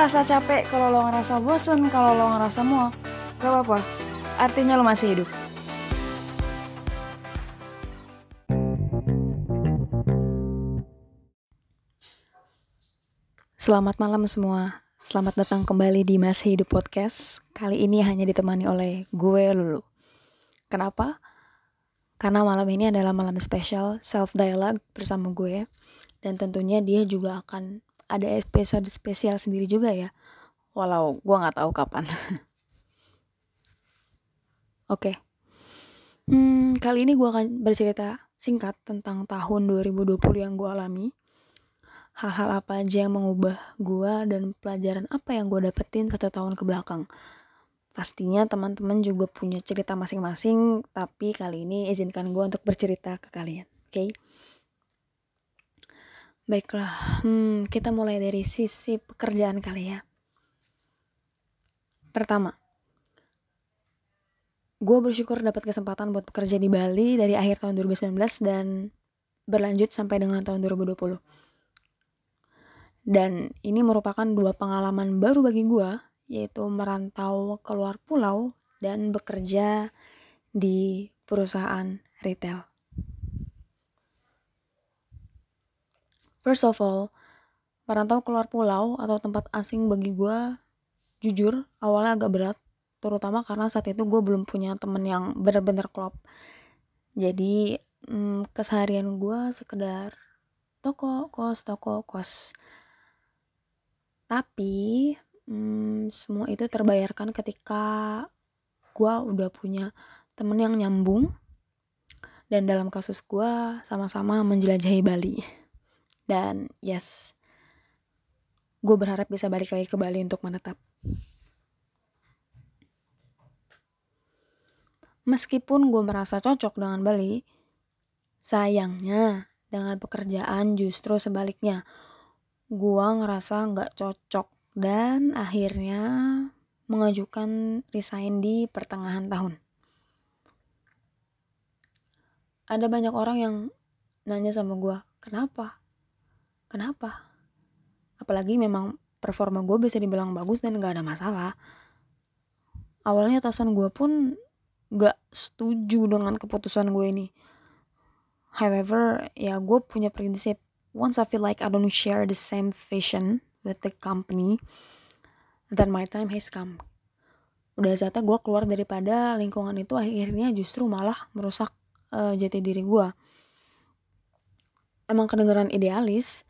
ngerasa capek, kalau lo ngerasa bosen, kalau lo ngerasa muak, gak apa-apa. Artinya lo masih hidup. Selamat malam semua. Selamat datang kembali di Masih Hidup Podcast. Kali ini hanya ditemani oleh gue Lulu. Kenapa? Karena malam ini adalah malam spesial self dialogue bersama gue dan tentunya dia juga akan ada episode spesial sendiri juga ya. Walau gue nggak tahu kapan. Oke. Okay. Hmm, kali ini gue akan bercerita singkat tentang tahun 2020 yang gue alami hal-hal apa aja yang mengubah gue dan pelajaran apa yang gue dapetin satu tahun ke belakang. Pastinya teman-teman juga punya cerita masing-masing, tapi kali ini izinkan gue untuk bercerita ke kalian, oke? Okay? Baiklah, hmm, kita mulai dari sisi pekerjaan kali ya. Pertama, gue bersyukur dapat kesempatan buat bekerja di Bali dari akhir tahun 2019 dan berlanjut sampai dengan tahun 2020 dan ini merupakan dua pengalaman baru bagi gue, yaitu merantau keluar pulau dan bekerja di perusahaan retail. First of all, merantau keluar pulau atau tempat asing bagi gue, jujur awalnya agak berat, terutama karena saat itu gue belum punya temen yang bener-bener klop. Jadi hmm, keseharian gue sekedar toko kos toko kos tapi hmm, semua itu terbayarkan ketika gue udah punya temen yang nyambung dan dalam kasus gue sama-sama menjelajahi Bali dan yes gue berharap bisa balik lagi ke Bali untuk menetap meskipun gue merasa cocok dengan Bali sayangnya dengan pekerjaan justru sebaliknya gua ngerasa nggak cocok dan akhirnya mengajukan resign di pertengahan tahun. Ada banyak orang yang nanya sama gua, kenapa? Kenapa? Apalagi memang performa gue bisa dibilang bagus dan gak ada masalah. Awalnya atasan gue pun gak setuju dengan keputusan gue ini. However, ya gue punya prinsip once I feel like I don't share the same vision with the company, then my time has come. Udah saatnya gue keluar daripada lingkungan itu akhirnya justru malah merusak uh, jati diri gue. Emang kedengeran idealis,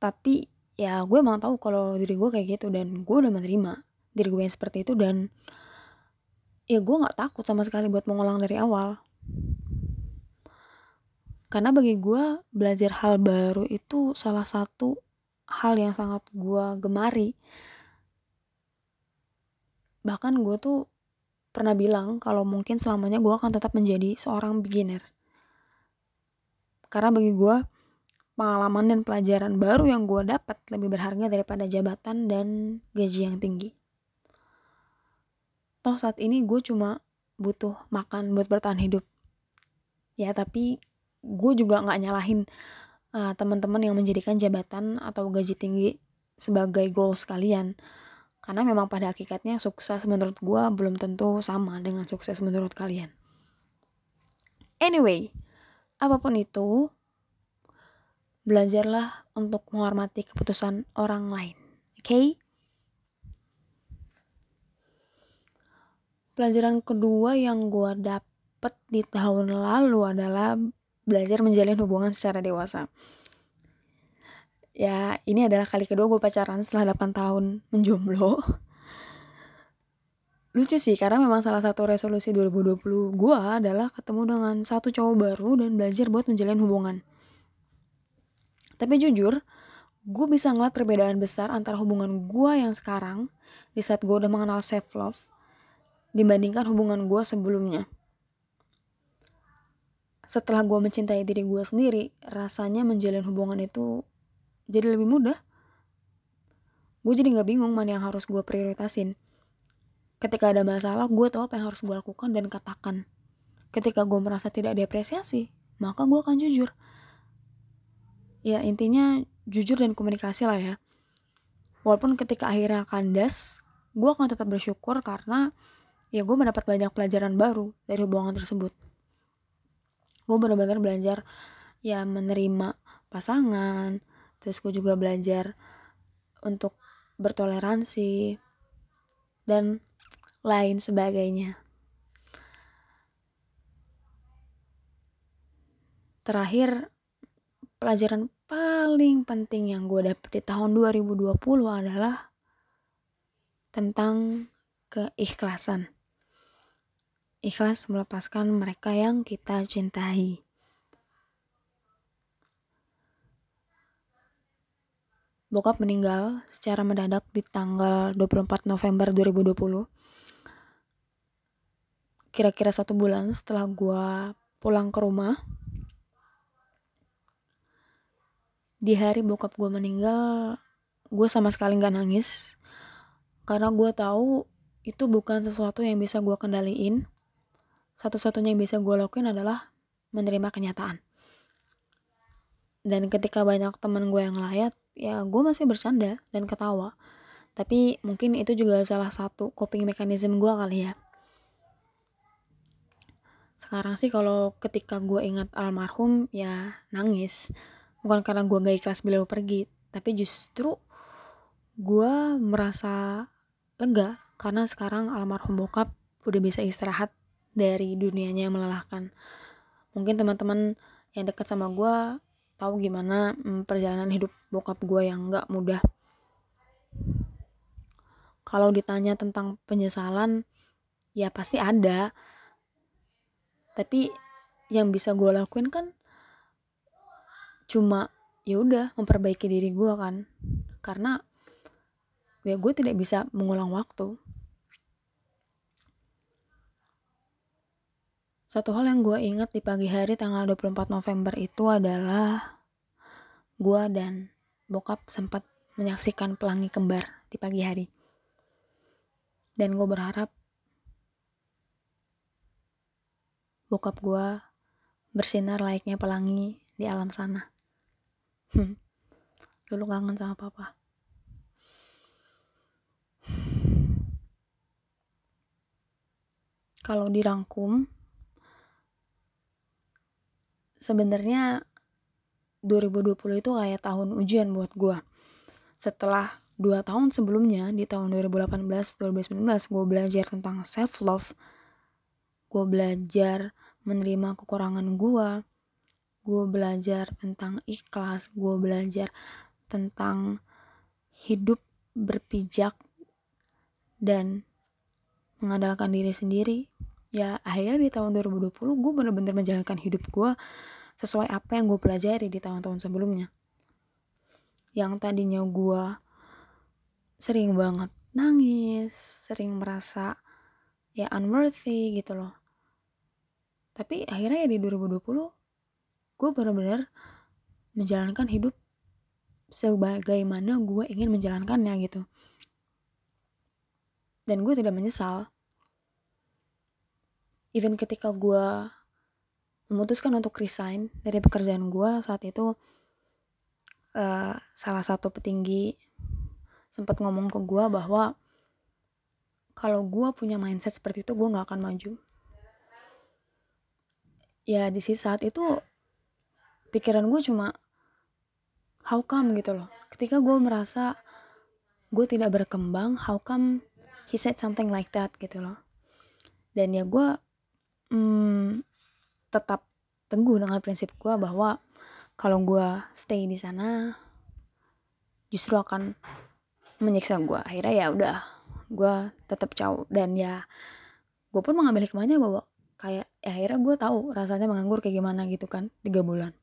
tapi ya gue emang tahu kalau diri gue kayak gitu dan gue udah menerima diri gue yang seperti itu dan ya gue nggak takut sama sekali buat mengulang dari awal. Karena bagi gue belajar hal baru itu salah satu hal yang sangat gue gemari. Bahkan gue tuh pernah bilang kalau mungkin selamanya gue akan tetap menjadi seorang beginner karena bagi gue pengalaman dan pelajaran baru yang gue dapat lebih berharga daripada jabatan dan gaji yang tinggi. Toh saat ini gue cuma butuh makan buat bertahan hidup. Ya tapi gue juga nggak nyalahin uh, teman-teman yang menjadikan jabatan atau gaji tinggi sebagai goal sekalian. Karena memang pada hakikatnya sukses menurut gue belum tentu sama dengan sukses menurut kalian. Anyway apa pun itu belajarlah untuk menghormati keputusan orang lain oke okay? pelajaran kedua yang gue dapet di tahun lalu adalah belajar menjalin hubungan secara dewasa. Ya, ini adalah kali kedua gue pacaran setelah 8 tahun menjomblo. Lucu sih, karena memang salah satu resolusi 2020 gue adalah ketemu dengan satu cowok baru dan belajar buat menjalin hubungan. Tapi jujur, gue bisa ngeliat perbedaan besar antara hubungan gue yang sekarang di saat gue udah mengenal self love dibandingkan hubungan gue sebelumnya. Setelah gue mencintai diri gue sendiri rasanya menjalin hubungan itu jadi lebih mudah. Gue jadi nggak bingung mana yang harus gue prioritasin ketika ada masalah gue tahu apa yang harus gue lakukan dan katakan. Ketika gue merasa tidak diapresiasi maka gue akan jujur. Ya intinya jujur dan komunikasi lah ya. Walaupun ketika akhirnya kandas gue akan tetap bersyukur karena ya gue mendapat banyak pelajaran baru dari hubungan tersebut. Gue benar-benar belajar ya menerima pasangan terus gue juga belajar untuk bertoleransi dan lain sebagainya terakhir pelajaran paling penting yang gue dapet di tahun 2020 adalah tentang keikhlasan. Ikhlas melepaskan mereka yang kita cintai. Bokap meninggal secara mendadak di tanggal 24 November 2020. Kira-kira satu bulan setelah gue pulang ke rumah, di hari bokap gue meninggal gue sama sekali nggak nangis. Karena gue tahu itu bukan sesuatu yang bisa gue kendaliin. Satu-satunya yang bisa gue lakuin adalah menerima kenyataan. Dan ketika banyak teman gue yang layat ya gue masih bercanda dan ketawa. Tapi mungkin itu juga salah satu coping mechanism gue kali ya sekarang sih kalau ketika gue ingat almarhum ya nangis. Bukan karena gue gak ikhlas beliau pergi tapi justru gue merasa lega karena sekarang almarhum bokap udah bisa istirahat dari dunianya yang melelahkan. Mungkin teman-teman yang dekat sama gue tahu gimana mm, perjalanan hidup bokap gue yang gak mudah. Kalau ditanya tentang penyesalan ya pasti ada tapi yang bisa gue lakuin kan cuma ya udah memperbaiki diri gue kan. Karena ya gue tidak bisa mengulang waktu. Satu hal yang gue ingat di pagi hari tanggal 24 November itu adalah gue dan bokap sempat menyaksikan pelangi kembar di pagi hari. Dan gue berharap bokap gue bersinar layaknya pelangi di alam sana Hmm. Dulu kangen sama papa. Kalau dirangkum, sebenarnya 2020 itu kayak tahun ujian buat gue. Setelah dua tahun sebelumnya di tahun 2018-2019 gue belajar tentang self love, gue belajar menerima kekurangan gue, gue belajar tentang ikhlas. Gue belajar tentang hidup berpijak dan mengandalkan diri sendiri. Ya akhirnya di tahun 2020 gue bener-bener menjalankan hidup gue sesuai apa yang gue pelajari di tahun-tahun sebelumnya. Yang tadinya gue sering banget nangis sering merasa ya unworthy gitu loh tapi akhirnya ya di 2020 gue benar-benar menjalankan hidup sebagaimana gue ingin menjalankannya gitu. Dan gue tidak menyesal. Even ketika gue memutuskan untuk resign dari pekerjaan gue saat itu uh, salah satu petinggi sempat ngomong ke gue bahwa kalau gue punya mindset seperti itu gue nggak akan maju ya di saat itu pikiran gue cuma how come? gitu loh. Ketika gue merasa gue tidak berkembang how come he said something like that gitu loh. Dan ya gue hmm, tetap teguh dengan prinsip gue bahwa kalau gue stay di sana justru akan menyiksa gue akhirnya ya udah gue tetap jauh dan ya gue pun mengambil hikmahnya bahwa kayak ya akhirnya gue tahu rasanya menganggur kayak gimana gitu kan tiga bulan.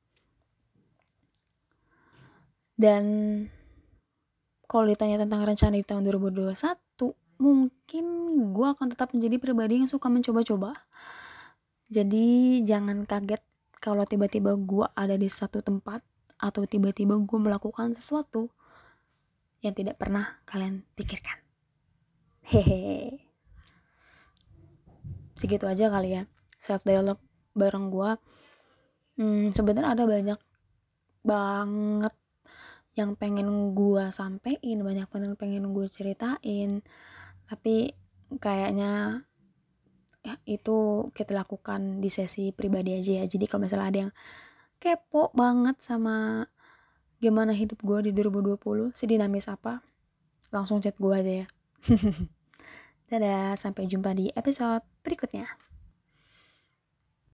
Dan kalau ditanya tentang rencana di tahun 2021 mungkin gue akan tetap menjadi pribadi yang suka mencoba-coba. Jadi jangan kaget kalau tiba-tiba gue ada di satu tempat atau tiba-tiba gue melakukan sesuatu yang tidak pernah kalian pikirkan. Hehe segitu aja kali ya self dialog bareng gue hmm, sebenarnya ada banyak banget yang pengen gue sampein banyak banget pengen gue ceritain. Tapi kayaknya ya, itu kita lakukan di sesi pribadi aja ya. Jadi kalau misalnya ada yang kepo banget sama gimana hidup gue di 2020 sedinamis apa langsung chat gue aja ya dadah sampai jumpa di episode berikutnya